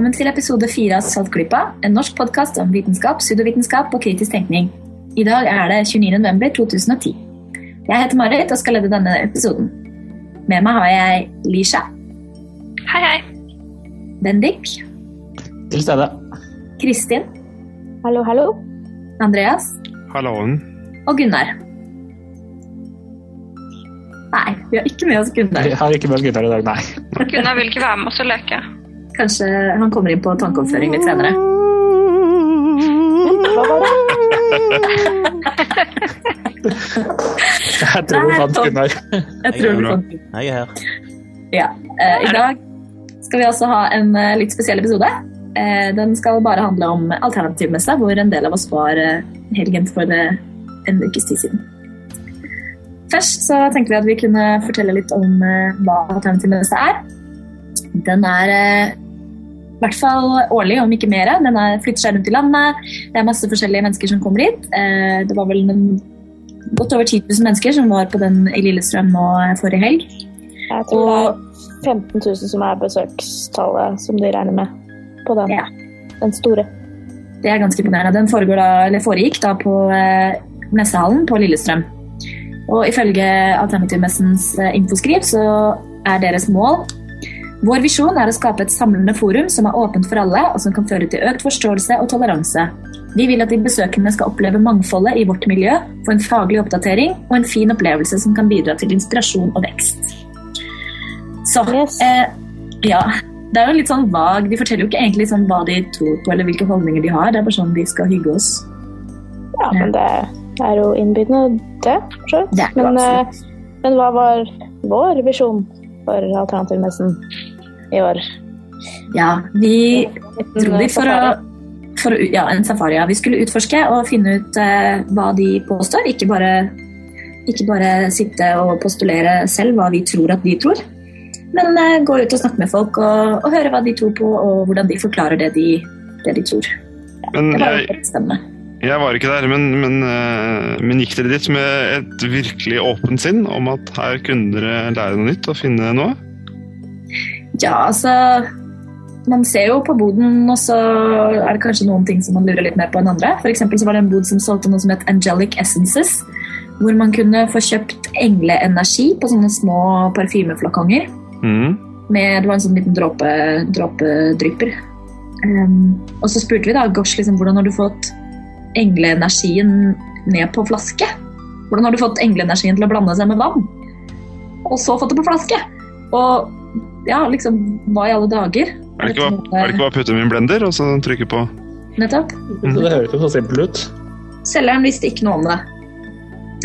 velkommen til episode fire av Saltklypa, en norsk podkast om vitenskap, pseudovitenskap og kritisk tenkning. I dag er det 29.11.2010. Jeg heter Marit og skal lede denne episoden. Med meg har jeg Lisha. Hei, hei. Bendik. Til stede. Kristin. Hallo, hallo. Andreas. Halloen. Og Gunnar. Nei, vi har ikke med oss Gunnar. Vi har ikke med oss Gunnar i dag, nei. Gunnar vil ikke være med oss og leke. Kanskje han kommer inn på tankeoppføring litt senere. Hva var det? Jeg tror vi fant Gunnar. Jeg tror vi fant Jeg er her. Ja. Eh, I dag skal vi også ha en eh, litt spesiell episode. Eh, den skal bare handle om alternativmessa, hvor en del av oss var helgen for en ukes tid siden. Først så tenkte vi at vi kunne fortelle litt om hva alternativmessa er. Den er i hvert fall årlig, om ikke mer. Den er, flytter seg rundt i landet. Det er masse forskjellige mennesker som kommer hit. Eh, Det var vel en, godt over 10 000 mennesker som var på den i Lillestrøm nå eh, forrige helg. Jeg tror det er 15 000 som er besøkstallet som de regner med på den, Ja. den store. Det er ganske imponerende. Den da, eller foregikk da på eh, messehallen på Lillestrøm. Og ifølge Alternativmessens eh, infoskriv så er deres mål Vår visjon er å skape et samlende forum som er åpent for alle, og som kan føre til økt forståelse og toleranse. Vi vil at de besøkende skal oppleve mangfoldet i vårt miljø, få en faglig oppdatering og en fin opplevelse som kan bidra til inspirasjon og vekst. Så Yes. eh, ja, det er jo litt sånn vag. De forteller jo ikke egentlig sånn hva de tror på eller hvilke holdninger de har. Det er bare sånn de skal hygge oss. Ja, men det er jo innbydende, det. for så vidt. Men, eh, men hva var vår visjon for alternativmessen i år? Ja, vi dro dit for å, for å Ja, en safari. Ja. Vi skulle utforske og finne ut eh, hva de påstår. Ikke bare, ikke bare sitte og postulere selv hva vi tror at de tror. Men eh, gå ut og snakke med folk og, og høre hva de tror på, og hvordan de forklarer det de, det de tror. Men Det var jeg, spennende. Jeg var ikke der, men, men, eh, men gikk dere dit med et virkelig åpent sinn om at her kunne dere lære noe nytt og finne noe? Ja, altså Man ser jo på boden, og så er det kanskje noen ting som man lurer litt mer på enn andre. For så var det en bod som solgte noe som het Angelic Essences. Hvor man kunne få kjøpt engleenergi på sånne små parfymeflakonger. Mm. Med, det var en sånn liten dråpe, dråpedrypper. Um, og så spurte vi da Gosh, liksom, hvordan har du fått engleenergien ned på flaske? Hvordan har du fått engleenergien til å blande seg med vann? Og så fått det på flaske? Og ja, liksom, hva i alle dager? Er det ikke bare, er det ikke bare å putte dem i en blender og så trykke på? Nettopp. Mm. det høres jo så simpelt ut. Selgeren visste ikke noe om det.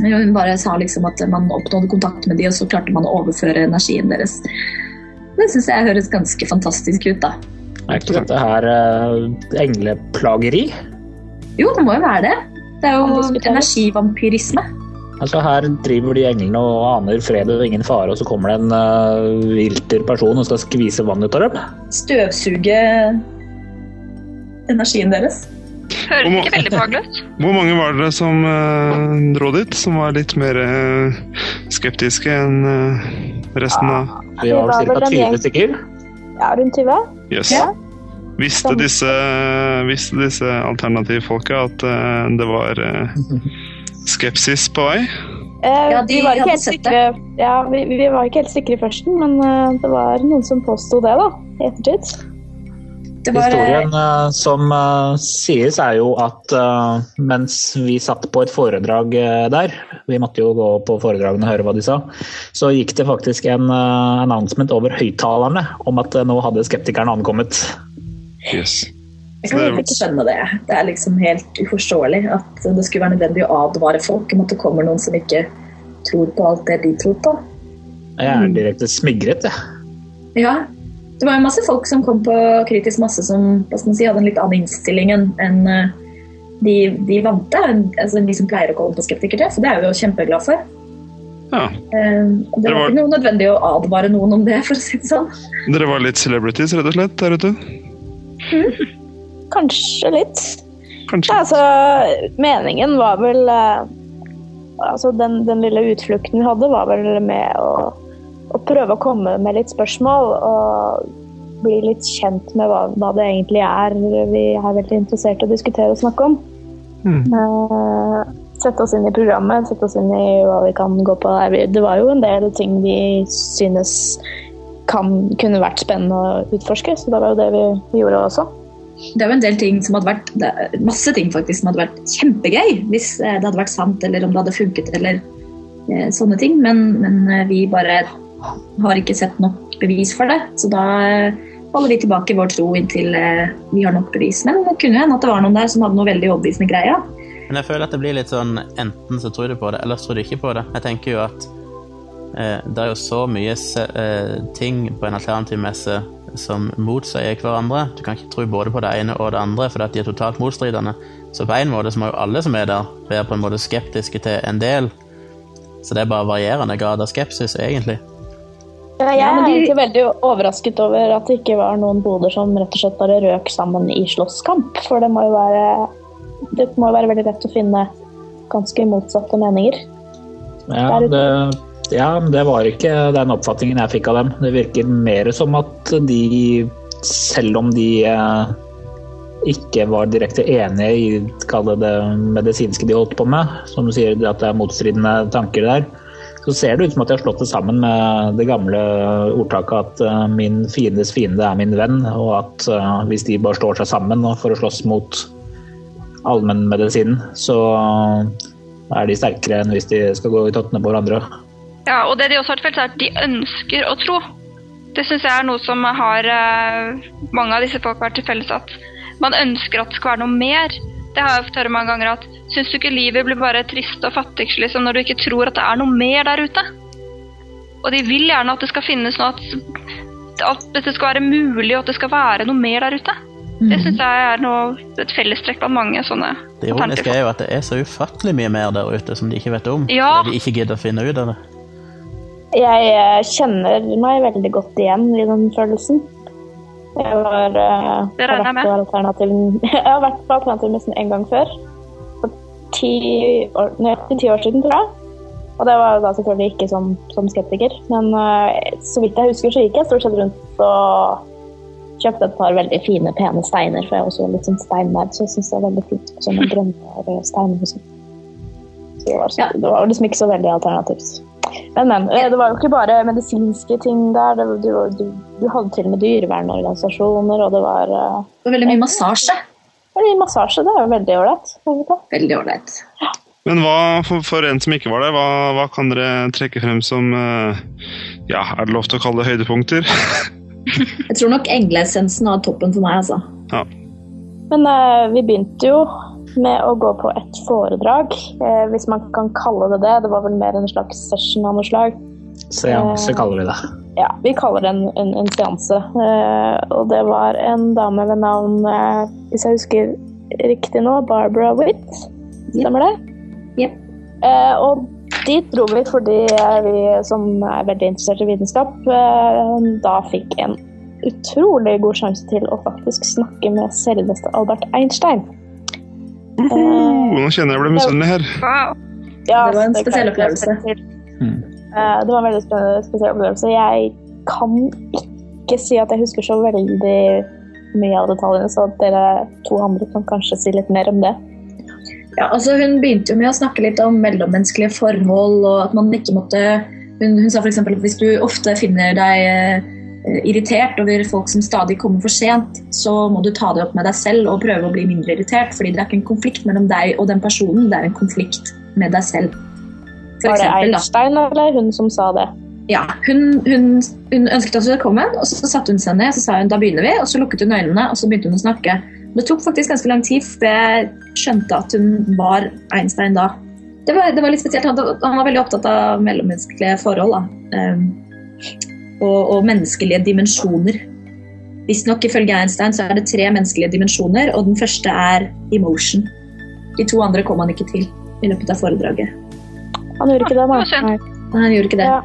Hun bare sa liksom at man oppnådde kontakt med de, og så klarte man å overføre energien deres. Det syns jeg høres ganske fantastisk ut, da. Er ikke dette her uh, engleplageri? Jo, det må jo være det. Det er jo energivampyrisme. Altså Her driver de englene og aner fred og ingen fare, og så kommer det en uh, vilter person og skal skvise vann ut av dem? Støvsuge energien deres. Høres ikke veldig behagelig ut. Hvor mange var dere som uh, dro dit, som var litt mer uh, skeptiske enn uh, resten av Vi var Det vel ca. 20 stykker. Ja, rundt 20? Yes. Ja. Visste disse, visste disse alternativfolka at uh, det var uh, skepsis på vei? Eh, Ja, de vi var ikke helt sikre ja, vi, vi var ikke helt sikre i førsten, men uh, det var noen som påsto det, da. I ettertid. Det var Historien som sies, er jo at mens vi satt på et foredrag der, vi måtte jo gå på foredragene og høre hva de sa, så gikk det faktisk en announcement over høyttalerne om at nå hadde skeptikerne ankommet. Yes. Jeg kan egentlig ikke skjønne det. Det er liksom helt uforståelig at det skulle være nødvendig å advare folk om at det kommer noen som ikke tror på alt det de tror på. Jeg er direkte smigret, jeg. Ja, det var jo masse folk som kom på kritisk masse som hva skal man si, hadde en litt annen innstilling enn eh, de, de vante. Altså de som pleier å komme på skeptikertreff. så det er vi jo kjempeglad for. Ja. Eh, og det Det var var- ikke noe nødvendig å advare noen om det, for å si det sånn. Dere var litt celebrities, rett og slett, der ute? Kanskje litt. Kanskje? Ja, altså, meningen var vel eh, Altså, den, den lille utflukten vi hadde, var vel med å, å prøve å komme med litt spørsmål og bli litt kjent med hva, hva det egentlig er vi er veldig interessert i å diskutere og snakke om. Eh, sette oss inn i programmet, sette oss inn i hva vi kan gå på. Det var jo en del ting vi synes kan, kunne vært spennende å utforske, så det var jo det vi, gjorde også. Det er jo en del ting som hadde vært masse ting faktisk som hadde vært kjempegøy hvis eh, det hadde vært sant, eller om det hadde funket, eller eh, sånne ting. Men, men eh, vi bare har ikke sett nok bevis for det. Så da holder vi tilbake vår tro inntil eh, vi har nok bevis. Men det kunne hende at det var noen der som hadde noe veldig overbevisende greier. Men jeg føler at det blir litt sånn enten så tror du på det, eller så tror du ikke på det. Jeg tenker jo at det er jo så mye se eh, ting på en alternativmesse som motsier hverandre. Du kan ikke tro både på det ene og det andre, for de er totalt motstridende. Så på en måte så må jo alle som er der, være på en måte skeptiske til en del. Så det er bare varierende grad av skepsis, egentlig. Ja, jeg er egentlig veldig overrasket over at det ikke var noen boder som rett og slett bare røk sammen i slåsskamp. For det må jo være, det må jo være veldig lett å finne ganske motsatte meninger. Ja, det, ja, men det var ikke den oppfatningen jeg fikk av dem. Det virker mer som at de, selv om de eh, ikke var direkte enige i det, medisinske de holdt på med, som du sier at det er motstridende tanker der, så ser det ut som at de har slått det sammen med det gamle ordtaket at eh, min fiendes fiende er min venn, og at eh, hvis de bare står seg sammen for å slåss mot allmennmedisinen, så er de sterkere enn hvis de skal gå i tottene på hverandre. Ja, og det de også har til felles, er at de ønsker å tro. Det syns jeg er noe som har eh, mange av disse folk har til felles at man ønsker at det skal være noe mer. Det har jeg fått høre mange ganger at syns du ikke livet blir bare trist og fattigslig liksom, når du ikke tror at det er noe mer der ute? Og de vil gjerne at det skal finnes noe, at, at dette skal være mulig, og at det skal være noe mer der ute. Det syns jeg er noe, et fellestrekk blant mange sånne Det ironiske er jo at det er så ufattelig mye mer der ute som de ikke vet om. Ja. fordi De ikke gidder å finne ut av det. Jeg eh, kjenner meg veldig godt igjen i den følelsen. Jeg var, uh, Det har regner jeg alternativen- jeg har vært på alternativmessen en gang før. For ti år, nøyaktig ti år siden, tror jeg. Og det var da selvfølgelig ikke som, som skeptiker. Men uh, så vidt jeg husker, så gikk jeg stort sett rundt og kjøpte et par veldig fine, pene steiner. For jeg er også litt sånn steinnerd, så jeg syns det er veldig fint med sånne grønne steiner. og sånn. Det, var, så- Ja. det var liksom ikke så veldig alternativt. Men, men. eh, Det var jo ikke bare medisinske ting der. Det, du, du, du hadde til og med dyrevernorganisasjoner, og det var uh, Det var veldig mye massasje. massasje. Det er jo veldig ålreit. Veldig ålreit. Men hva, for, for en som ikke var der, hva, hva kan dere trekke frem som eh, Ja, er det lov til å kalle det høydepunkter? Jeg tror nok engleessensen var toppen for meg, altså. ja. Men uh, vi begynte jo med å gå på et foredrag, eh, hvis man kan kalle det det. Det var vel mer en slags session av noe slag. Seanse kaller vi det. Ja, vi kaller det en, en, en seanse. Eh, og det var en dame ved navn, eh, hvis jeg husker riktig nå, Barbara Witt. Stemmer det? Yep. Eh, og dit dro vi fordi eh, vi som er veldig interessert i vitenskap, eh, da fikk en utrolig god sjanse til å faktisk snakke med selveste Albert Einstein. Uhu, nå kjenner jeg ble misunnelig her. Ja, Det var en spesiell opplevelse. Mm. Eh, Det var en veldig spennende, spesiell opplevelse. Jeg kan ikke si at jeg husker så veldig mye av detaljene, så dere to andre kan kanskje si litt mer om det. Ja, altså Hun begynte jo med å snakke litt om mellommenneskelige forhold, og at man ikke måtte Hun, hun sa f.eks. at hvis du ofte finner deg eh, irritert over folk som stadig kommer for sent, så må du ta det opp med deg selv og prøve å bli mindre irritert, fordi det er ikke en konflikt mellom deg og den personen, det er en konflikt med deg selv. For Var det eksempel. Einstein eller hun som sa det? Ja, hun, hun, hun ønsket oss velkommen, og så satte hun seg ned. Så sa hun da begynner vi, og så lukket hun øynene og så begynte hun å snakke. Det tok faktisk ganske lang tid før jeg skjønte at hun var Einstein da. Det var, det var litt spesielt. Han, han var veldig opptatt av mellommenneskelige forhold da. Um, og, og menneskelige dimensjoner. Visstnok ifølge Einstein så er det tre menneskelige dimensjoner, og den første er emotion. De to andre kom han ikke til i løpet av foredraget. Han gjorde ikke det, da. nei. Han gjorde ikke det. Ja.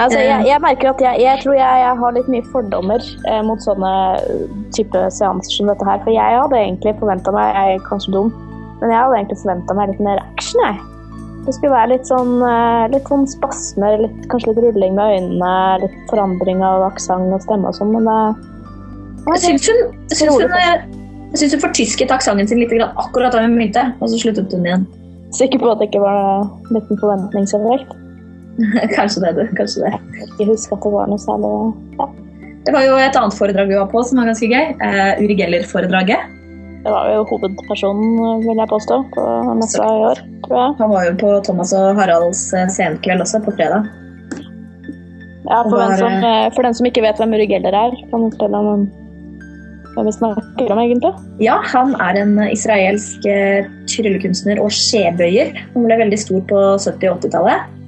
Altså, jeg, jeg merker at jeg, jeg tror jeg, jeg har litt mye fordommer eh, mot sånne eh, type seanser som dette her. For jeg hadde egentlig forventa meg Jeg er kanskje dum, men jeg hadde egentlig forventa meg litt mer action, jeg. Det skulle være litt sånn, eh, litt sånn spasmer, litt, kanskje litt rulling med øynene, litt forandring av aksent og stemme og sånn, men det Jeg syns hun, syns hun, eh, jeg syns hun fortysket aksenten sin litt akkurat da hun begynte, og så sluttet hun igjen. Sikker på at det ikke var en liten forventning generelt? Kanskje det, du. Kanskje det. Jeg ikke husker at det var noe særlig ja. Det var jo et annet foredrag vi var på som var ganske gøy. Uh, Uri Geller-foredraget. Det var jo hovedpersonen, vil jeg påstå, på messa i år, tror jeg. Han var jo på Thomas og Haralds eh, senkveld også, på fredag. Ja, for, var, den som, eh, for den som ikke vet hvem Uri Geller er, kan du fortelle om hvem vi snakker om, egentlig? Ja, han er en israelsk eh, tryllekunstner og skjebøyer. Han ble veldig stor på 70- og 80-tallet.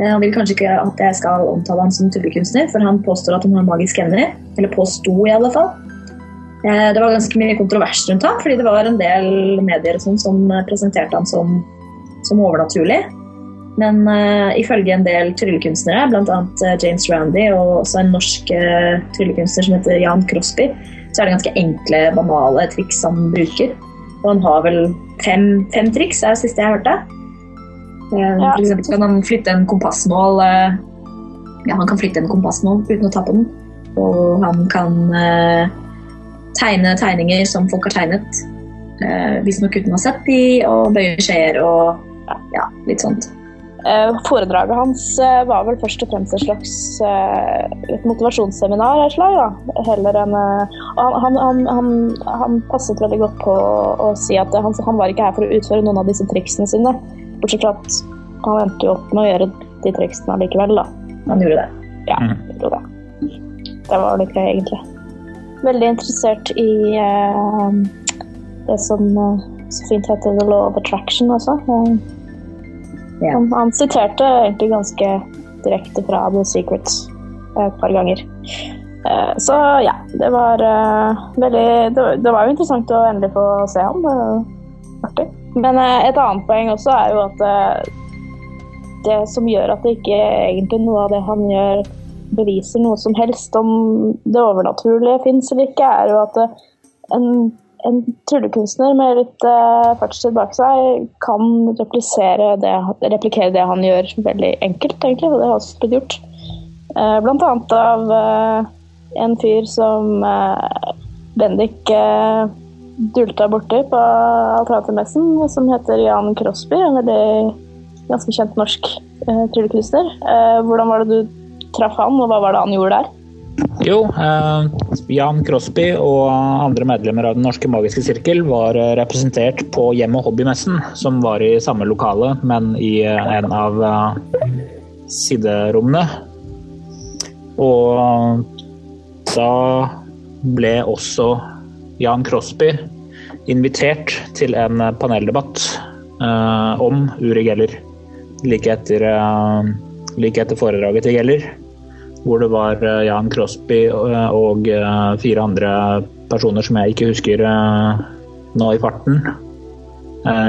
Eh, Han vil kanskje ikke at jeg skal omtale han som tryllekunstner, for han påstår at han har magiske evner. Eller påsto, i alle fall. Eh, Det var ganske mye kontrovers rundt ham, fordi det var en del medier sånn som eh, presenterte ham som, som overnaturlig. Men uh, ifølge en del tryllekunstnere, bl.a. James Randy og også en norsk uh, tryllekunstner som heter Jan Crosby, så er det ganske enkle, banale triks han bruker. Og han har vel fem, fem triks, er det siste jeg hørte. Uh, Ja. For eksempel kan han flytte en kompassnål uh, Ja, han kan flytte en kompassnål uten å ta på den. Og han kan tegne tegninger som folk har tegnet. Eh, Visstnok uten å ha sett de, og bøye skjeer og ja, litt sånt. Eh, Foredraget hans eh, var vel først og fremst et slags eh, et motivasjonsseminar av et slag, da. Heller enn eh, han, han, han, han passet veldig godt på å si at han, han var ikke her for å utføre noen av disse triksene sine. Bortsett fra at han endte jo opp med å gjøre de triksene likevel, da. Han gjorde det. Ja, Mhm. jeg det. Det var litt gøy, egentlig. Veldig interessert i uh, det som uh, så fint heter The Law of Attraction også. Eh, yeah. han, han siterte egentlig ganske direkte fra The Secret eh, et par ganger. Så ja, det var veldig det, det var jo interessant å endelig få se ham. Artig. Men et annet poeng også er jo at det som gjør at det ikke egentlig noe av det han gjør, beviser noe som helst om det overnaturlige fins eller ikke, er jo at eh, en, en tryllekunstner med litt uh, fartstid bak seg kan replisere det, replikere det han gjør, veldig enkelt, egentlig. Og det har også blitt gjort. Uh, blant annet av uh, en fyr som uh, Bendik uh, dulta borti på Alternativmessen, som heter Jan Crosby. En veldig ganske kjent norsk uh, tryllekunstner. Eh, hvordan var det du traff han, og hva var det han gjorde der? Jo, eh, Jan Crosby og andre medlemmer av Den norske magiske sirkel var eh, representert på Hjem- og hobbymessen, som var i samme lokale, men i eh, en av eh, siderommene. Og da ble også Jan Crosby invitert til en paneldebatt eh, om Uri Geller like etter, eh, like etter foredraget til Geller hvor det var eh, Jan Crosby eh, og eh, fire andre personer som jeg ikke husker nå i farten.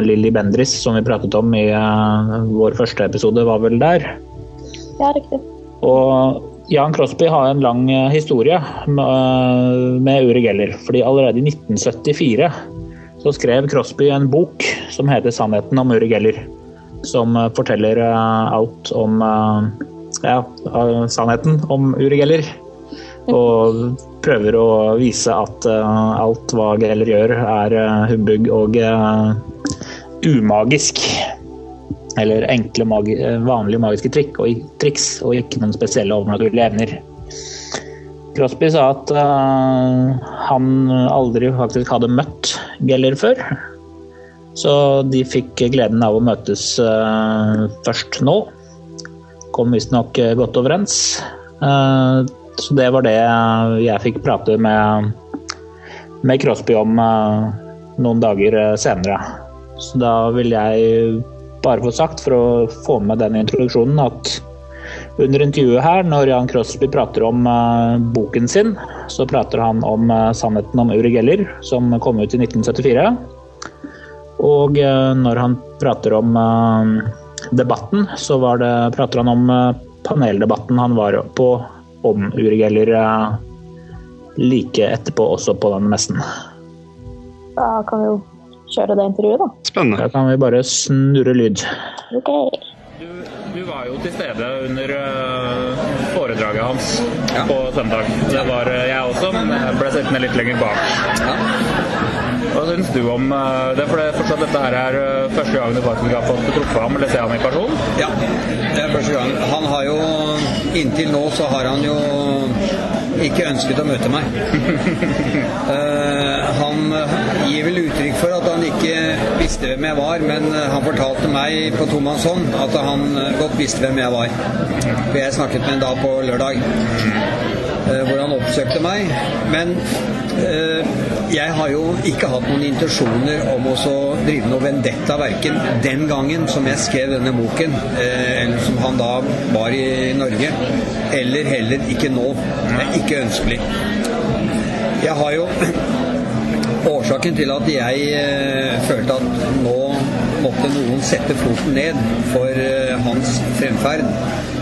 Lilly Bendris, som vi pratet om i vår første episode, var vel der. Ja, riktig. Og Jan Crosby har en lang historie med Uri Geller. fordi allerede i 1974 så skrev Crosby en bok som heter 'Sannheten om Uri Geller'. Som eh, forteller eh, alt om eh, ja, sannheten om Uri Geller. Og prøver å vise at alt hva Geller gjør, er humbug og umagisk. Eller enkle, magi vanlige magiske trikk og, triks, og ikke noen spesielle overnaturlige evner. Crosby sa at uh, han aldri faktisk hadde møtt Geller før. Så de fikk gleden av å møtes eh, først nå. Kom visstnok uh, godt overens. Eh, så det var det jeg fikk prate med, med Crosby om eh, noen dager eh, senere. Så da vil jeg bare få sagt, for å få med den introduksjonen, at under intervjuet her, når Jan Crosby prater om uh, boken sin, så prater han om uh, sannheten om Uri Geller, som kom ut i 1974. Og eh, når han prater om eh, debatten, så var det, prater han om eh, paneldebatten han var på om Uri like etterpå også på den messen. Da kan vi jo kjøre det intervjuet, da. Spennende. Da kan vi bare snurre lyd. Ok. Du, du var jo til stede under foredraget hans Ja. på søndag. Det var jeg også, men jeg ble sittende litt lenger bak. Hva syns du om det? For det er fortsatt dette her er øh, første gang du faktisk har fått truffet ham eller se ham i person. Ja, det er første gang. Han har jo Inntil nå så har han jo ikke ønsket å møte meg. uh, han gir vel uttrykk for at han ikke visste hvem jeg var, men eh, han fortalte meg på tomannshånd at han eh, godt visste hvem jeg var. For jeg snakket med ham da på lørdag, eh, hvor han oppsøkte meg. Men eh, jeg har jo ikke hatt noen intensjoner om å drive noe vendetta, verken den gangen som jeg skrev denne boken, eh, eller som han da var i Norge, eller heller ikke nå. Det er ikke ønskelig. Jeg har jo Årsaken til at jeg eh, følte at nå måtte noen sette foten ned for eh, hans fremferd,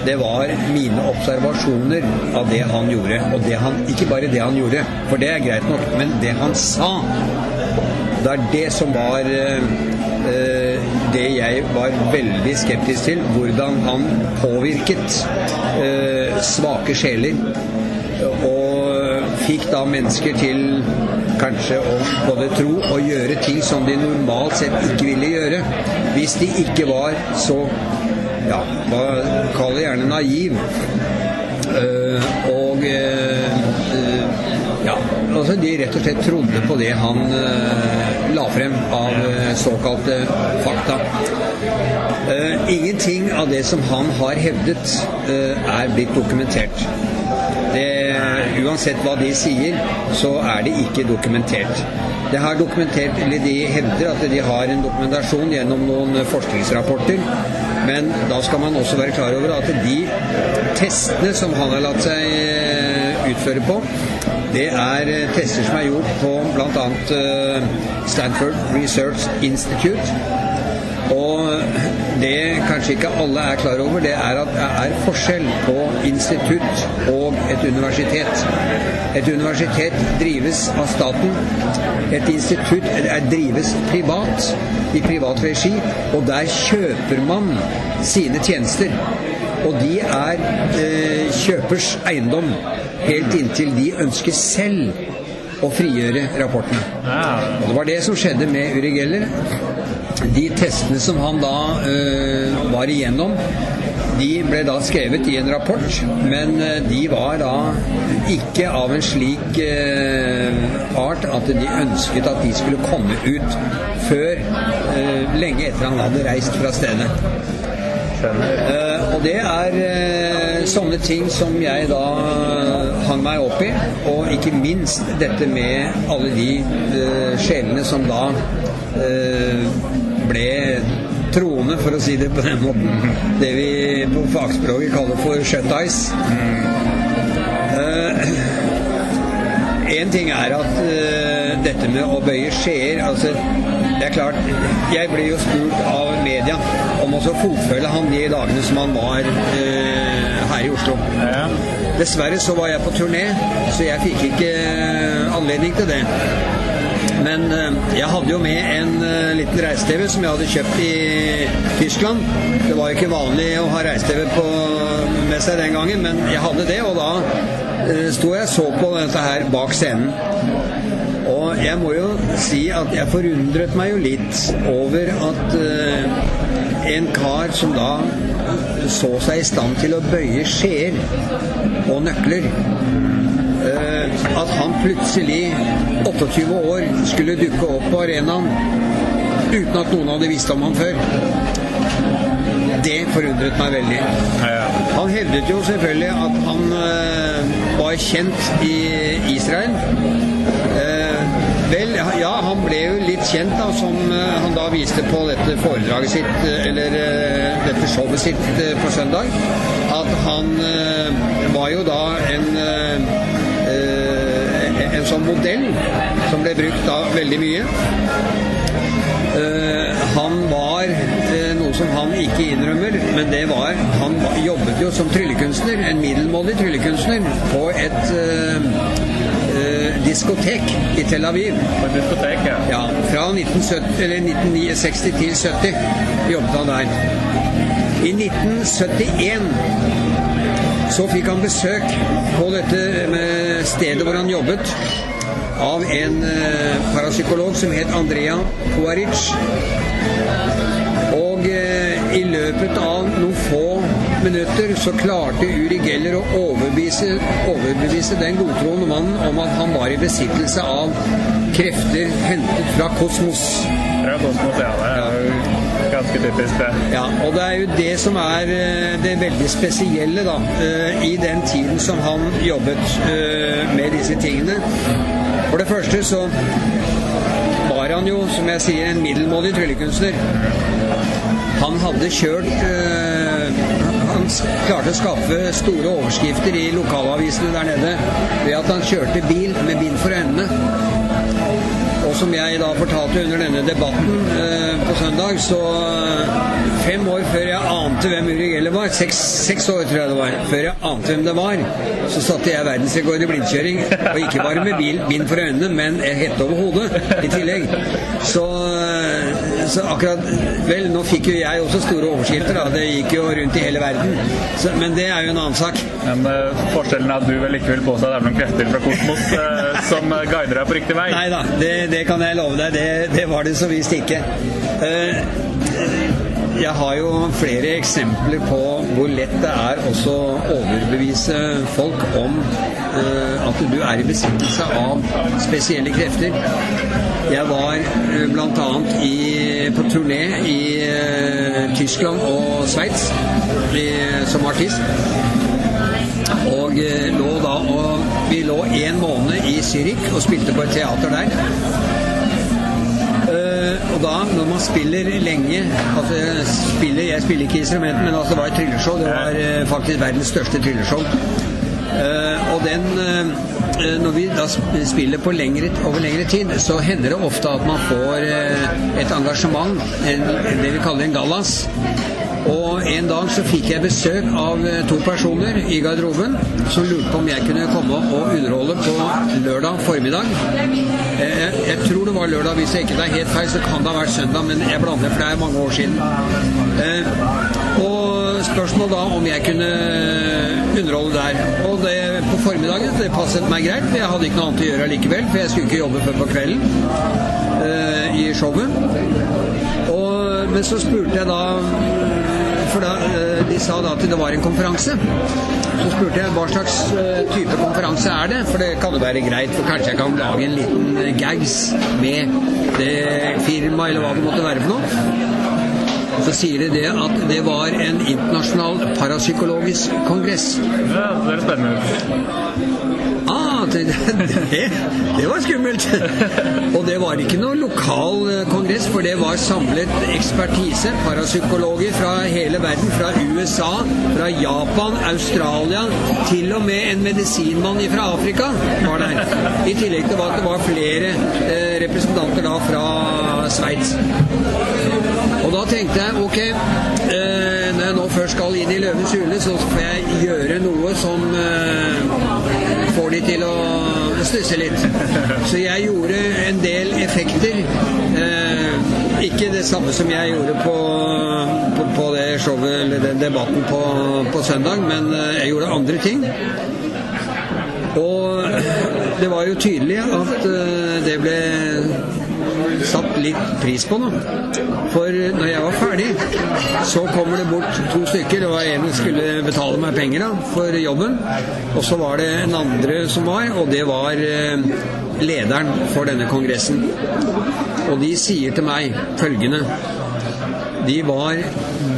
det var mine observasjoner av det han gjorde. Og det han, ikke bare det han gjorde, for det er greit nok, men det han sa. Det er det som var eh, eh, det jeg var veldig skeptisk til. Hvordan han påvirket eh, svake sjeler. Og fikk da mennesker til kanskje å både tro og gjøre ting som de normalt sett ikke ville gjøre. Hvis de ikke var så ja, hva kaller gjerne naiv. Uh, og uh, uh, ja, altså de rett og slett trodde på det han eh, la frem av såkalte fakta. Ingenting av det som han har hevdet, er blitt dokumentert. Det, uansett hva de sier, så er det ikke dokumentert. Det har dokumentert, eller De hevder at de har en dokumentasjon gjennom noen forskningsrapporter. Men da skal man også være klar over at de testene som han har latt seg eh, utføre på, det er eh, tester som er gjort på bl.a. Stanford Research Institute. Og det kanskje ikke alle er klar over, det er at det er forskjell på institutt og et universitet. Et universitet drives av staten. Et institutt er, drives privat, i privat regi, og der kjøper man sine tjenester. Og de er eh, kjøpers eiendom, helt inntil de ønsker selv å frigjøre rapportene. Og det var det som skjedde med Uri Geller. De testene som han da eh, var igjennom, de ble da skrevet i en rapport, men øh, de var da ikke av en slik øh, art at de ønsket at de skulle komme ut før øh, lenge etter han hadde reist fra stedet. Uh, og det er uh, sånne ting som jeg da hang meg opp i, og ikke minst dette med alle de uh, sjelene som da eh, ble troende, for å si det på den måten. Det vi på fagspråket kaller for shut eyes. Én ting er at eh, dette med å bøye skjeer altså, Det er klart, jeg ble jo spurt av media om å så fotfølge han de dagene som han var eh, her i Oslo. Dessverre så var jeg på turné, så jeg fikk ikke eh, anledning til det. Men eh, jeg hadde jo med en eh, liten reise-TV som jeg hadde kjøpt i Tyskland. Det var jo ikke vanlig å ha reise-TV med seg den gangen, men jeg hadde det, og da eh, sto jeg og så på dette her bak scenen. Og jeg må jo si at jeg forundret meg jo litt over at en kar som da så seg i stand til å bøye skjeer og nøkler at han plutselig, 28 år, skulle dukke opp på arenaen uten at noen hadde visst om ham før. Det forundret meg veldig. Han hevdet jo selvfølgelig at han eh, var kjent i Israel. Eh, vel, ja, han ble jo litt kjent da, som eh, han da viste på dette foredraget sitt, eh, eller eh, dette showet sitt på søndag, at han var jo da en sånn modell som ble brukt da veldig mye. Eh, han var eh, noe som han ikke innrømmer, men det var Han jobbet jo som tryllekunstner, en middelmådig tryllekunstner, på et eh, diskotek i Tel Aviv. På diskotek, Ja, Fra 1970, eller 1960 til 70 jobbet han der. I 1971 så fikk han besøk på dette med stedet hvor han jobbet, av en eh, parapsykolog som het Andrea Poaric. Og eh, i løpet av noen få minutter så klarte Uri Geller å overbevise, overbevise den godtroende mannen om at han var i besittelse av krefter hentet fra kosmos. Fra Kosmos, ja. Det er jo ganske typisk, det. Ja, og det er jo det som er eh, det veldig spesielle da, eh, i den tiden som han jobbet eh, med disse tingene. For det første så var han jo, som jeg sier, en middelmådig tryllekunstner. Han hadde kjørt Han klarte å skaffe store overskrifter i lokalavisene der nede ved at han kjørte bil med bind for øynene. Og som jeg da fortalte under denne debatten eh, på søndag, så øh, fem år før jeg ante hvem Uri Geller var, seks, seks år tror jeg det var, før jeg ante hvem det var, så satte jeg verdensrekord i blindkjøring. Og ikke bare med bil, bind for øynene, men hette over hodet i tillegg. Så, øh, så akkurat Vel, nå fikk jo jeg også store overskrifter, da. Det gikk jo rundt i hele verden. Så, men det er jo en annen sak. Men uh, forskjellen er at du vel ikke vil påstå at det er noen krefter fra Kosmos uh, som eh, guider deg på riktig vei? Nei da, det, det kan jeg love deg. Det, det var det så visst ikke. Jeg har jo flere eksempler på hvor lett det er også å overbevise folk om at du er i besittelse av spesielle krefter. Jeg var annet på turné i Tyskland og Sveits som artist. Og eh, lå da og Vi lå en måned i Zürich og spilte på et teater der. Uh, og da, når man spiller lenge altså jeg spiller, jeg spiller ikke instrument, men altså det var et trylleshow. Det var uh, faktisk verdens største trylleshow. Uh, og den Når vi da spiller på lengre, over lengre tid, så hender det ofte at man får et engasjement, en, det vi kaller en gallas. Og en dag så fikk jeg besøk av eh, to personer i garderoben som lurte på om jeg kunne komme og underholde på lørdag formiddag. Eh, Jeg, jeg tror det var lørdag, hvis jeg ikke tar helt feil, så kan det ha vært søndag, men jeg blander, for det er mange år siden. Eh, Og spørsmål da om jeg kunne underholde der. Og det på formiddagen, det passet meg greit, for jeg hadde ikke noe annet å gjøre likevel, for jeg skulle ikke jobbe før på kvelden i showet. Og, men så spurte jeg da For da, eh, de sa da at det var en konferanse. Så spurte jeg hva slags eh, type konferanse er det, for det kan jo være greit, for kanskje jeg kan lage en liten eh, gags med det firmaet, eller hva det måtte være for noe. Så sier de det at det var en internasjonal parapsykologisk kongress. Det er spennende. Ah, det, det, det var skummelt! Og det var ikke noe lokal eh, kongress, for det var samlet ekspertise, parapsykologer fra hele verden, fra USA, fra Japan, Australia, til og med en medisinmann fra Afrika var der. I tillegg til at det var flere eh, representanter da fra Sveits. Og da tenkte jeg ok, eh, når jeg nå først skal inn i Løvens hule, så får jeg gjøre noe som får de til å stusse litt. Så jeg gjorde en del effekter. Eh, ikke det samme som jeg gjorde på, på, på det showet eller den debatten på, på søndag, men eh, jeg gjorde andre ting. Og det var jo tydelig at eh, det ble satt litt pris på nå. For når jeg var ferdig, så kommer det bort to stykker. og en skulle betale meg penger da, for jobben. Og så var det en andre som var, og det var eh, lederen for denne kongressen. Og de sier til meg følgende de var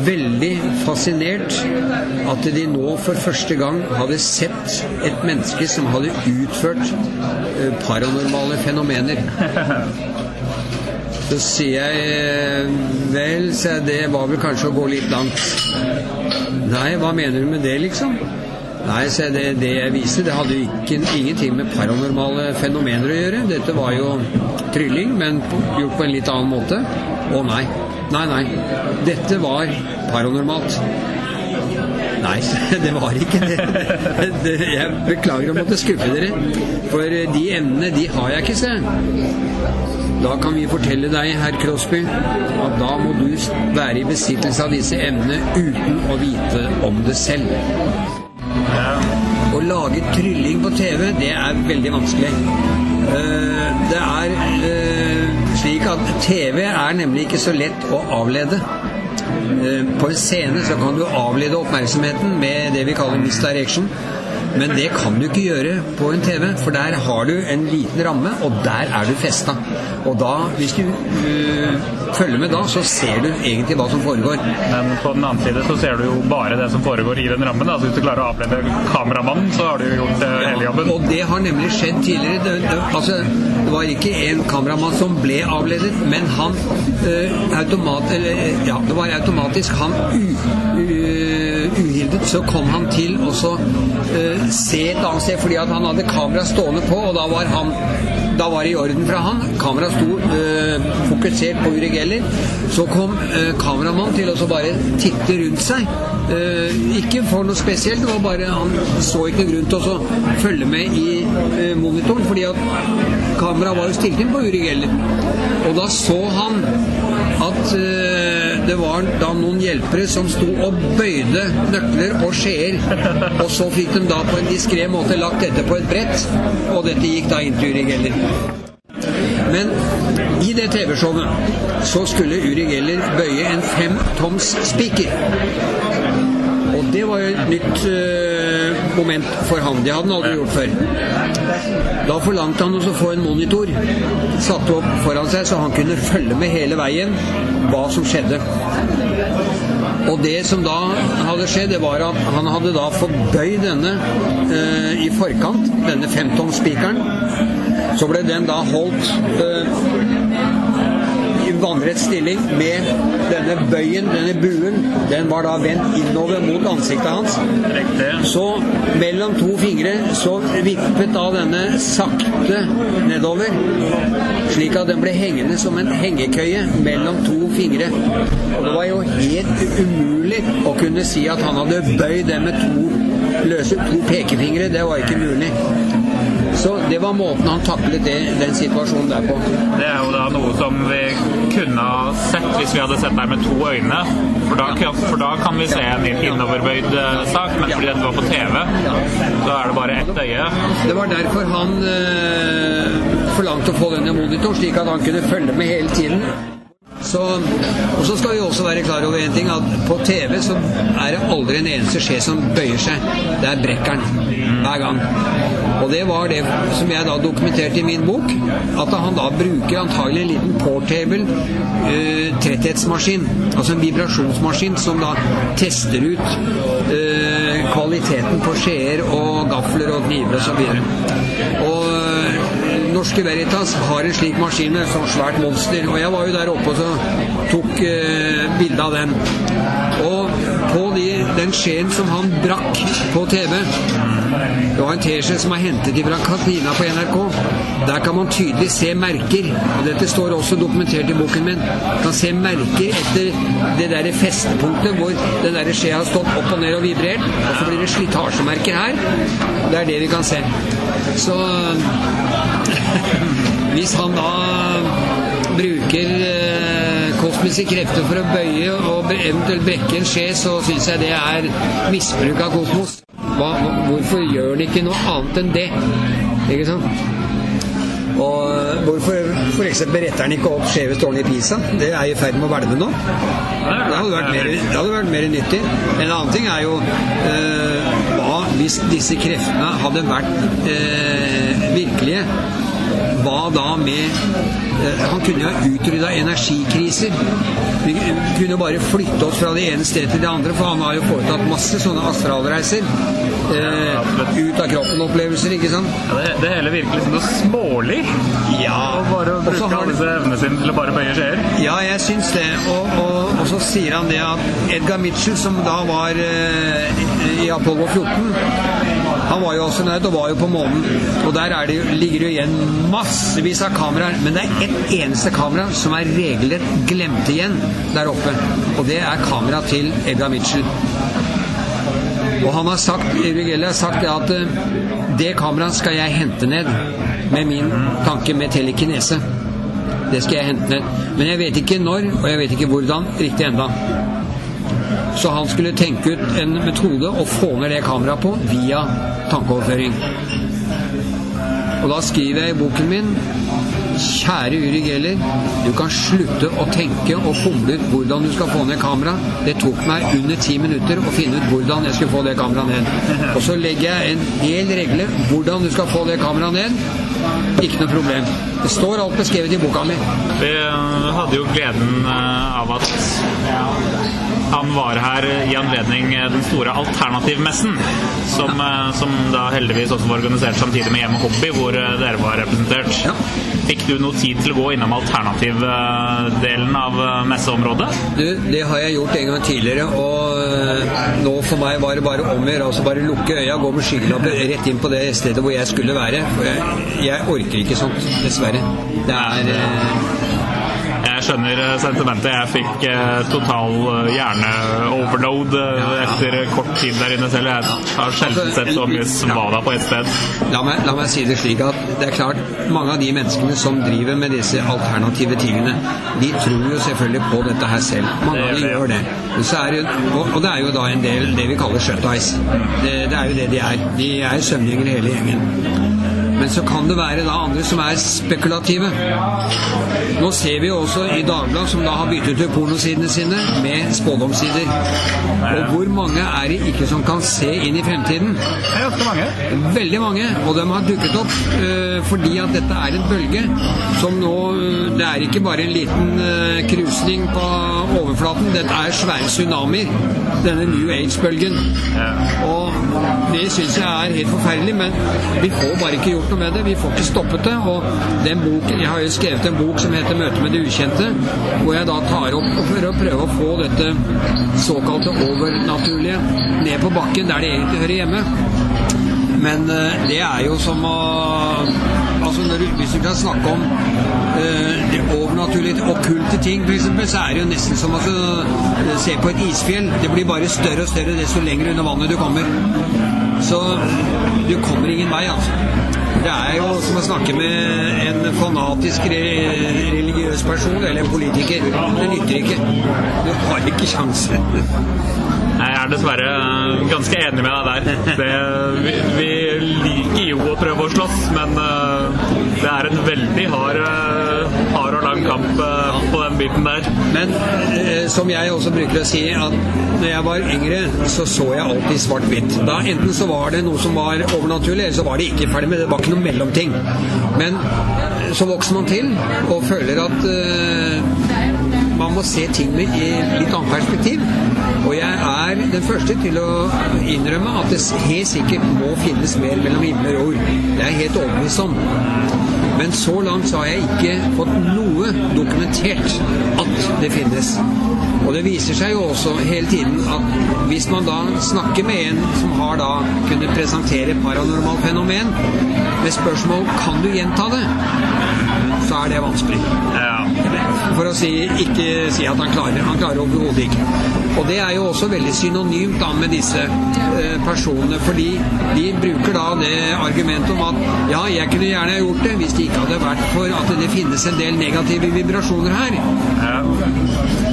veldig fascinert at de nå for første gang hadde sett et menneske som hadde utført eh, paranormale fenomener. Så sier jeg Vel, vel, så det var vel kanskje å gå litt langt. Nei, hva mener du med det, liksom? Nei, så det, det jeg viste, det hadde jo ikke, ingenting med paranormale fenomener å gjøre. Dette var jo trylling, men gjort på en litt annen måte. Å nei. Nei, nei. Dette var paranormalt. Nei, det var ikke det. Jeg beklager å måtte skuffe dere. For de emnene, de har jeg ikke, se. Da kan vi fortelle deg, herr Crosby, at da må du være i besittelse av disse emnene uten å vite om det selv. Å lage trylling på TV, det er veldig vanskelig. Eh, Det er eh, slik at TV er nemlig ikke så lett å avlede. Eh, På en scene så kan du avlede oppmerksomheten med det vi kaller misdirection. Men det kan du ikke gjøre på en TV, for der har du en liten ramme, og der er du festa. Og da, hvis du øh, følger med da, så ser du egentlig hva som foregår. Men på den annen side så ser du jo bare det som foregår i den rammen. Da. Så hvis du klarer å avlede kameramannen, så har du gjort eh, hele jobben. Og det har nemlig skjedd tidligere. Det, det, altså, det var ikke en kameramann som ble avledet, men han øh, automat, eller, ja, det var automatisk han uhildet, så kom han til og så, øh, se et annet sted, fordi han hadde kamera stående på, og da var han da var det i orden fra han. Kameraet sto øh, fokusert på Uri Geller. Så kom øh, kameramannen til å bare titte rundt seg. Øh, ikke for noe spesielt, det var bare han så ikke noe grunn til å følge med i øh, monitoren, fordi at kameraet var jo stilt inn på Uri Geller. Og da så han at det var da noen hjelpere som sto og bøyde nøkler og skjeer, og så fikk de da på en diskré måte lagt dette på et brett, og dette gikk da inn til Uri Geller. Men i det TV-showet så skulle Uri Geller bøye en femtoms spiker. Og det var jo et nytt eh, moment for han. Det hadde han aldri gjort før. Da forlangte han å få en monitor satt opp foran seg, så han kunne følge med hele veien hva som skjedde. Og det som da hadde skjedd, det var at han hadde da fått bøyd denne eh, i forkant, denne femtomspikeren. Så ble den da holdt eh, vannrett stilling med denne bøyen, denne buen, den var da vendt innover mot ansiktet hans. Så mellom to fingre så vippet da denne sakte nedover, slik at den ble hengende som en hengekøye mellom to fingre. Og det var jo helt umulig å kunne si at han hadde bøyd den med to løse to pekefingre. Det var ikke mulig. Så det var måten han taklet det, den situasjonen der på. Det er jo da noe som vi kunne ha sett hvis vi hadde sett deg med to øyne. For da, kan- for da kan vi se en innoverbøyd eh, sak, men fordi dette var på TV, så er det bare ett øye. Det var derfor han øh, forlangte å få denne monitor, slik at han kunne følge med hele tiden. Så, og så skal vi også være klar over en ting, at på TV så er det aldri en eneste skje som bøyer seg. Det er brekkeren hver gang. Og det var det som jeg da dokumenterte i min bok, at han da bruker antagelig en liten portable eh, tretthetsmaskin, altså en vibrasjonsmaskin som da tester ut eh, kvaliteten på skjeer og gafler og kniver og så videre. Og eh, Norske Veritas har en slik maskin med et sånt svært monster, og jeg var jo der oppe og så tok eh, bilde av den. Og på de, den skjeen som han brakk på TV, det var en teskje som er hentet fra kantina på NRK. Der kan man tydelig se merker, og dette står også dokumentert i boken min. Kan se merker etter det der festepunktet hvor den der skjea har stått opp og ned og vibrert, og så blir det slitasjemerker her. Det er det vi kan se. Så hvis han da bruker eh, kosmiske krefter for å bøye og eventuelt brekke en skje, så syns jeg det er misbruk av kosmos. Hva, hvorfor gjør han ikke noe annet enn det? Ikke sant? Og hvorfor f.eks. retter han ikke opp skjeve tårn i Pisa? Det er i ferd med å hvelve nå. Det hadde vært mer, det hadde vært mer nyttig. En annen ting er jo eh, hva hvis disse kreftene hadde vært eh, virkelige? Hva da med eh, Han kunne jo ha utrydda energikriser. Vi kunne bare flytte oss fra det ene stedet til det andre, for han har jo foretatt masse sånne astralreiser. Eh, ut av kroppen-opplevelser, ikke sant? Ja, det, det hele virker liksom noe smålig. Ja. Og bare å bruke alle disse evnene sine til å bare bøye skjeer. Ja, jeg syns det. Og, og, og så sier han det at Edgar Mitchell, som da var eh, i Apollo 14 Han var jo astronaut og var jo på månen. Og der er det, ligger det jo igjen massevis av kameraer. Men det er ett eneste kamera som er regelrett glemt igjen der oppe. Og det er kameraet til Edgar Mitchell. Og han har sagt, Rugelli har sagt det at eh, det kameraet skal jeg hente ned med min tanke med telekinese. Det skal jeg hente ned. Men jeg vet ikke når, og jeg vet ikke hvordan riktig enda. Så han skulle tenke ut en metode å få ned det kameraet på via tankeoverføring. Og da skriver jeg i boken min Kjære Uri Geller, du kan slutte å tenke og fomle ut hvordan du skal få ned kamera. Det tok meg under ti minutter å finne ut hvordan jeg skulle få det kameraet ned. Og så legger jeg en hel regle hvordan du skal få det kameraet ned. Ikke noe problem. Det står alt beskrevet i boka mi. Vi eh, hadde jo gleden eh, av at han var her i anledning eh, den store alternativmessen, som, ja. som da heldigvis også var organisert samtidig med Hjem og Hobby, hvor eh, dere var representert. Ja. Fikk du noe tid til å gå innom alternativdelen av eh, messeområdet? Du, det har jeg gjort en gang tidligere, og nå for meg var det bare om å gjøre. Altså bare lukke øya, gå med skyggelapper rett inn på det stedet hvor jeg skulle være. For jeg, jeg orker ikke sånt, dessverre. Det er skjønner eh, sentimentet. Jeg fikk eh, total eh, hjerneoverload etter kort tid der inne selv. Jeg har sjelden sett så mye svada på ett sted. La meg, la meg si det slik at det er klart, mange av de menneskene som driver med disse alternative tingene, de tror jo selvfølgelig på dette her selv. Mange av de gjør det. Det, jo- og, det er jo da en del det vi kaller shut-eyes. Det, det er jo det de er. De er søvngjengere hele gjengen. Men så kan det være da andre som er spekulative. Nå ser vi jo også i Dagbladet, som da har byttet ut pornosidene sine med spådomssider. Og hvor mange er det ikke som kan se inn i fremtiden? Det er ganske mange. Veldig mange, og de har dukket opp uh, fordi at dette er en bølge som nå eh, Det er ikke bare en liten uh, krusning på overflaten, dette er svære tsunamier. Denne New Age-bølgen. Og det syns jeg er helt forferdelig, men vi får bare ikke gjort noe med det. Vi får ikke stoppet det. Og den boken, jeg har jo skrevet en bok som heter 'Møte med det ukjente', hvor jeg da tar opp for å prøve å få dette såkalte overnaturlige ned på bakken der det egentlig hører hjemme. Men eh, det er jo som å Altså når Hvis du kan snakke om eh, det overnaturlige, okkulte ting, f.eks., så er det jo nesten som å eh, se på et isfjell. Det blir bare større og større desto lenger under vannet du kommer. Så du kommer ingen vei, altså. Det er jo som å snakke med en fanatisk re religiøs person eller en politiker. Det nytter ikke. Du har ikke sjanse. Jeg er dessverre eh, ganske enig med deg der. Det, vi, vi liker jo å prøve å slåss, men eh, det er en veldig hard, eh, hard og lang kamp på biten der. Men eh, som jeg også bruker å si, at når jeg var yngre, så så jeg alltid svart-hvitt. Da Enten så var det noe som var overnaturlig, eller så var det ikke ferdig med det. Det var ikke noe mellomting. Men eh, så vokser man til og føler at eh, man må se ting med i litt annet perspektiv. Og jeg er den første til å innrømme at det helt sikkert må finnes mer mellom himmel og jord. Det er jeg helt overbevist om. Men så langt så har jeg ikke fått noe dokumentert at det finnes. Og det viser seg jo også hele tiden at hvis man da snakker med en som har da kunnet presentere paranormalt fenomen, med spørsmål kan du gjenta det, så er det vanskelig. For å si, ikke si at han klarer. Han klarer overhodet ikke. Og det er jo også veldig synonymt da med disse eh, personene, fordi de bruker da det argumentet om at ja, jeg kunne gjerne gjort det hvis det ikke hadde vært for at det finnes en del negative vibrasjoner her. Eh,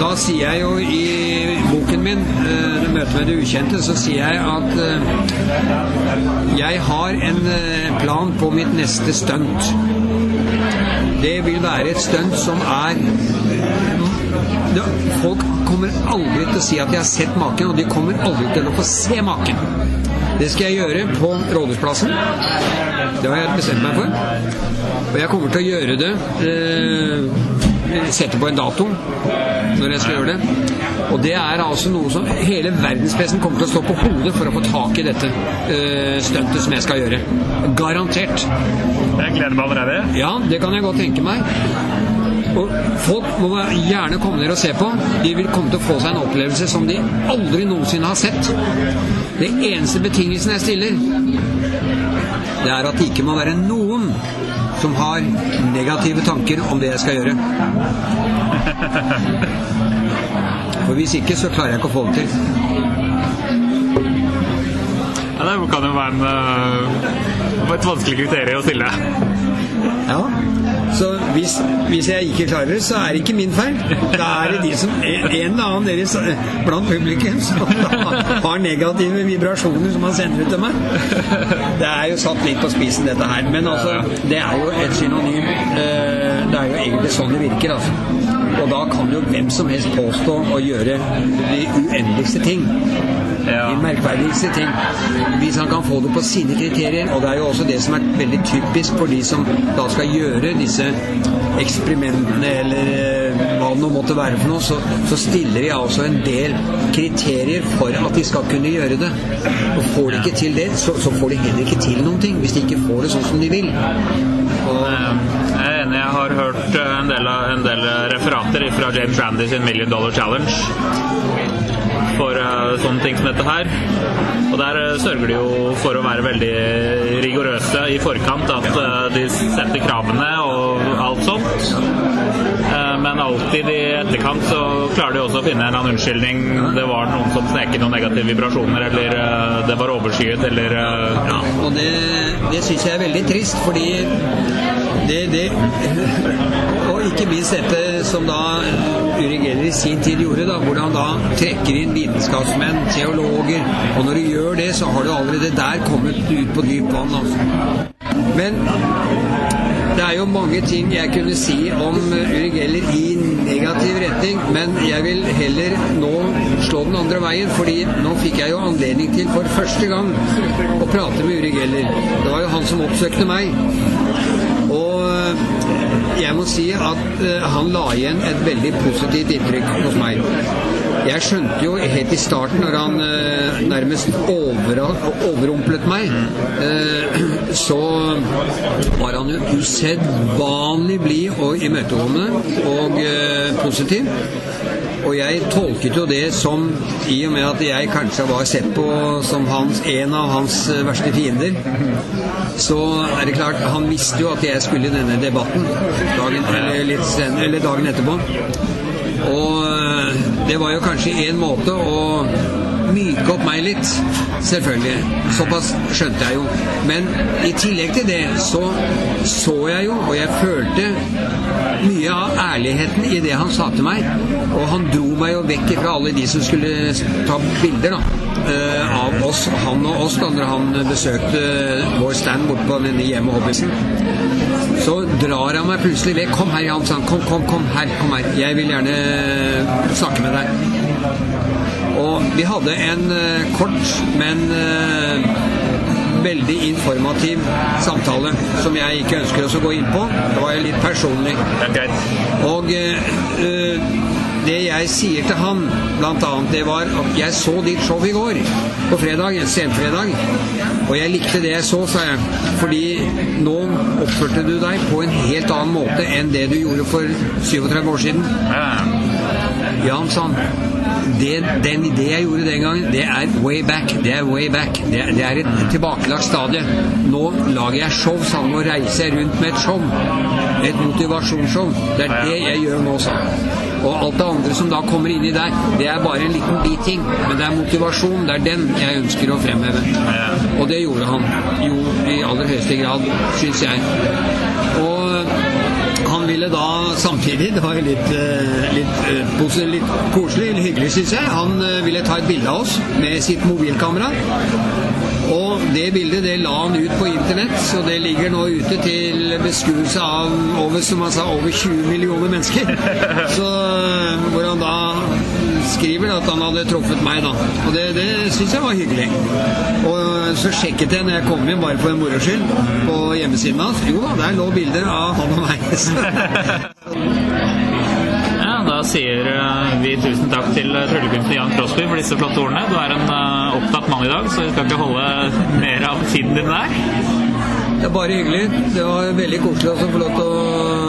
da sier jeg jo i boken min, eh, 'Møte med det ukjente', så sier jeg at eh, jeg har en eh, plan på mitt neste stunt. Det vil være et stunt som er Folk kommer aldri til å si at de har sett maken, og de kommer aldri til å få se maken. Det skal jeg gjøre på Rådhusplassen. Det har jeg bestemt meg for. Og jeg kommer til å gjøre det eh, Sette på en dato når jeg skal gjøre det. Og det er altså noe som hele verdenspressen kommer til å stå på hodet for å få tak i dette uh, stuntet som jeg skal gjøre. Garantert. Jeg gleder meg allerede. Ja, det kan jeg godt tenke meg. Og folk må gjerne komme ned og se på. De vil komme til å få seg en opplevelse som de aldri noensinne har sett. Det eneste betingelsen jeg stiller, det er at det ikke må være noen som har negative tanker om det jeg skal gjøre. For hvis ikke, så klarer jeg ikke å få det til. Ja, det kan jo være en, eh, et vanskelig kriterium å stille. Ja. Så hvis, hvis jeg ikke klarer det, så er det ikke min feil. Da er det de som, en eller annen deres blant publikum som har negative vibrasjoner som man sender ut til meg. Det er jo satt litt på spissen, dette her. Men altså, det er jo et synonym. Eh, Det er jo egentlig sånn det virker, altså. Og da kan jo hvem som helst påstå å gjøre de uendeligste ting. Ja. De merkverdigste ting. Hvis han kan få det på sine kriterier. Og det er jo også det som er veldig typisk for de som da skal gjøre disse eksperimentene, eller eh, hva det nå måtte være for noe, så, så stiller de altså en del kriterier for at de skal kunne gjøre det. Og får de ikke til det, så, så får de heller ikke til noen ting. Hvis de ikke får det sånn som de vil. Og, Er enig, jeg har hørt eh, en del, en del referater fra James Randy sin Million Dollar Challenge for eh, sånne ting som dette her. Og der eh, sørger de jo for å være veldig rigorøse i forkant, at de setter kravene og alt sånt. Men alltid i etterkant så klarer de også å finne en eller annen unnskyldning. Det var noen som sneker noen negative vibrasjoner, eller eh, det var overskyet, eller eh, ja. Og det, det syns jeg er veldig trist, fordi det, det Og ikke minst dette som da Uri Geller i sin tid gjorde, da, hvor han da trekker inn vitenskapsmenn, teologer. Og når du gjør det, så har du allerede der kommet ut på dypt vann. Altså. Men det er jo mange ting jeg kunne si om Uri Geller i negativ retning, men jeg vil heller nå slå den andre veien, fordi nå fikk jeg jo anledning til for første gang å prate med Uri Geller. Det var jo han som oppsøkte meg. Og eh, jeg må si at eh, han la igjen et veldig positivt inntrykk hos meg. Jeg skjønte jo helt i starten, når han eh, nærmest over, overrumplet meg, eh, så var han jo usedvanlig blid og imøtekommende og eh, positiv. Og jeg tolket jo det som, i og med at jeg kanskje var sett på som hans, en av hans eh, verste fiender, så er det klart, han visste jo at jeg skulle i denne debatten dagen, eller litt sen, eller dagen etterpå. Og eh, det var jo kanskje en måte å myke opp meg litt, selvfølgelig. Såpass skjønte jeg jo. Men i tillegg til det så så jeg jo, og jeg følte mye av ærligheten i det han sa til meg. Og han dro meg jo vekk fra alle de som skulle ta bilder da, eh, av oss, han og oss, da når han besøkte vår stand borte på denne hjemme Hobbisen. Så drar han meg plutselig vekk. 'Kom her, Jan', sa han. 'Kom, kom, kom her. kom her. Jeg vil gjerne snakke med deg'. Og vi hadde en eh, kort, men eh, veldig informativ samtale som jeg ikke ønsker oss å gå inn på. Det var jo litt personlig. Er. Og eh, eh, det jeg sier til han, annet, det var at jeg så ditt show i går, på fredag, senfredag, og jeg likte det jeg så, sa jeg, fordi nå oppførte du deg på en helt annen måte enn det du gjorde for 37 år siden. Ja. han sa det, den, det jeg gjorde den gangen, det er way back. Det er way back. Det, det er et tilbakelagt stadie. Nå lager jeg show, sa han. Nå reiser rundt med et show. Et motivasjonsshow. Det er det jeg gjør nå, sa han. Og alt det andre som da kommer inni der, det er bare en liten biting. Men det er motivasjon. Det er den jeg ønsker å fremheve. Og det gjorde han jo i aller høyeste grad, syns jeg. Og ville da samtidig, det var jo litt, litt, litt, eh, litt koselig, litt hyggelig syns jeg, han eh, ville ta et bilde av oss med sitt mobilkamera. Og det bildet det la han ut på internett, så det ligger nå ute til beskuelse av over, som han sa, over 20 millioner mennesker. Så eh, hvor han da skriver at han hadde truffet meg, da. Og det, det syns jeg var hyggelig. Og så sjekket jeg når jeg kom inn, bare for moro skyld, på hjemmesiden hans. Jo da, der lå bilder av han og meg. Ja, da sier eh, vi tusen takk til eh, tryllekunstner Jan Crosby for disse flotte ordene. Du er en eh, opptatt mann i dag, så vi skal ikke holde mer av tiden din der. Det er bare hyggelig. Det var veldig koselig å få lov til å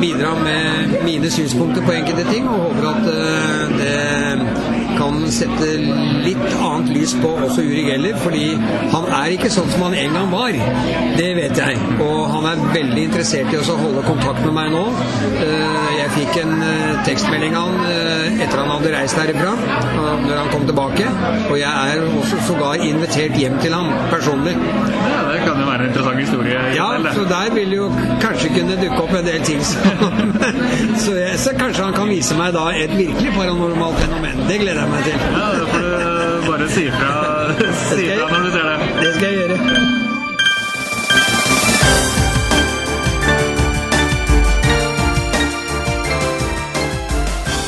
bidra med mine synspunkter på enkelte ting, og håper at eh, det kan sette litt annet lys på også Uri Geller, fordi han er ikke sånn som han en gang var. Det vet jeg. Og han er veldig interessert i å holde kontakt med meg nå. Eh, Jeg fikk en eh, tekstmelding av han eh, etter han hadde reist herifra, når han kom tilbake. Og jeg er også sågar invitert hjem til ham personlig. Ja, det kan jo være en interessant historie. Ja, så der vil jo kanskje kunne dukke opp en del ting. Så, så, så kanskje han kan vise meg da et virkelig paranormalt fenomen. Det gleder jeg meg til. Ja, det får du bare si ifra si fra når du ser det. Det skal jeg gjøre.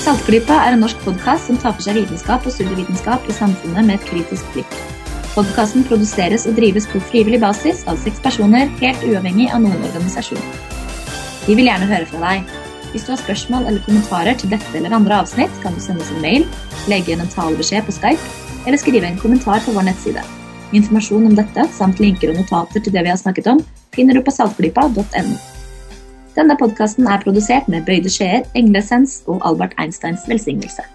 Saltklypa er en norsk podkast som tar for seg vitenskap og studievitenskap i samfunnet med et kritisk blikk. Podkasten produseres og drives på frivillig basis av seks personer, helt uavhengig av noen organisasjon. Vi vil gjerne høre fra deg. Hvis du har spørsmål eller kommentarer til dette eller andre avsnitt, kan du sende oss en mail, legge igjen en talebeskjed på Skype, eller skrive en kommentar på vår nettside. Informasjon om dette, samt linker og notater til det vi har snakket om, finner du på saltklypa.no. Denne podkasten er produsert med bøyde skjeer, englesens og Albert Einsteins velsignelse.